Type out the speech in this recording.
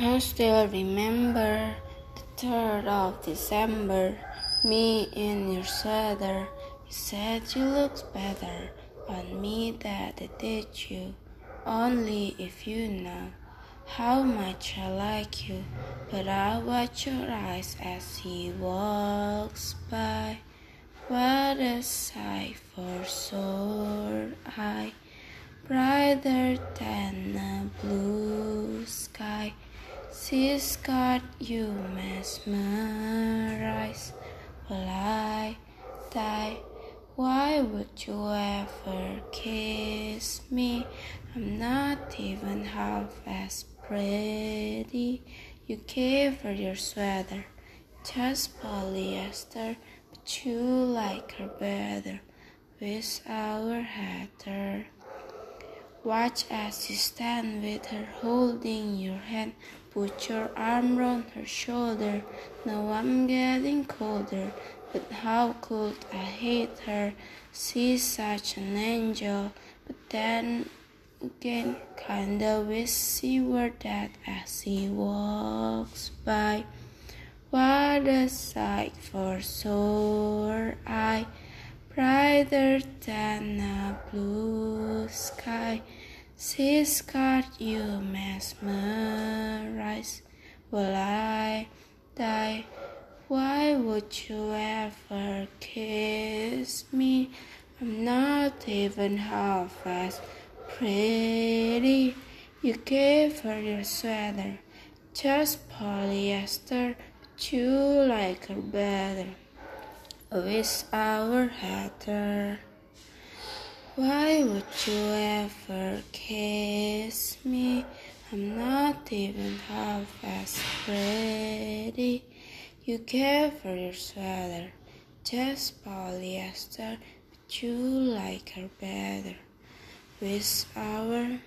I still remember the third of December, me in your sweater. You said you looked better on me than it did you. Only if you know how much I like you. But I watch your eyes as he walks by. What a sight for sore eye, brighter than a blue. She's got you mesmerized. Will I die? Why would you ever kiss me? I'm not even half as pretty. You gave her your sweater, just polyester, but you like her better with our Heather. Watch as you stand with her holding your hand. Put your arm round her shoulder. Now I'm getting colder, but how could I hate her? She's such an angel, but then again, kinda wish she were dead as she walks by. What a sight for sore eye, brighter than a blue sky. She's got you mesmerized. Will I die? Why would you ever kiss me? I'm not even half as pretty. You gave her your sweater, just polyester, but you like her better. With our Heather. Why would you ever kiss me? I'm not even half as pretty. You care for your sweater, just polyester, but you like her better. With our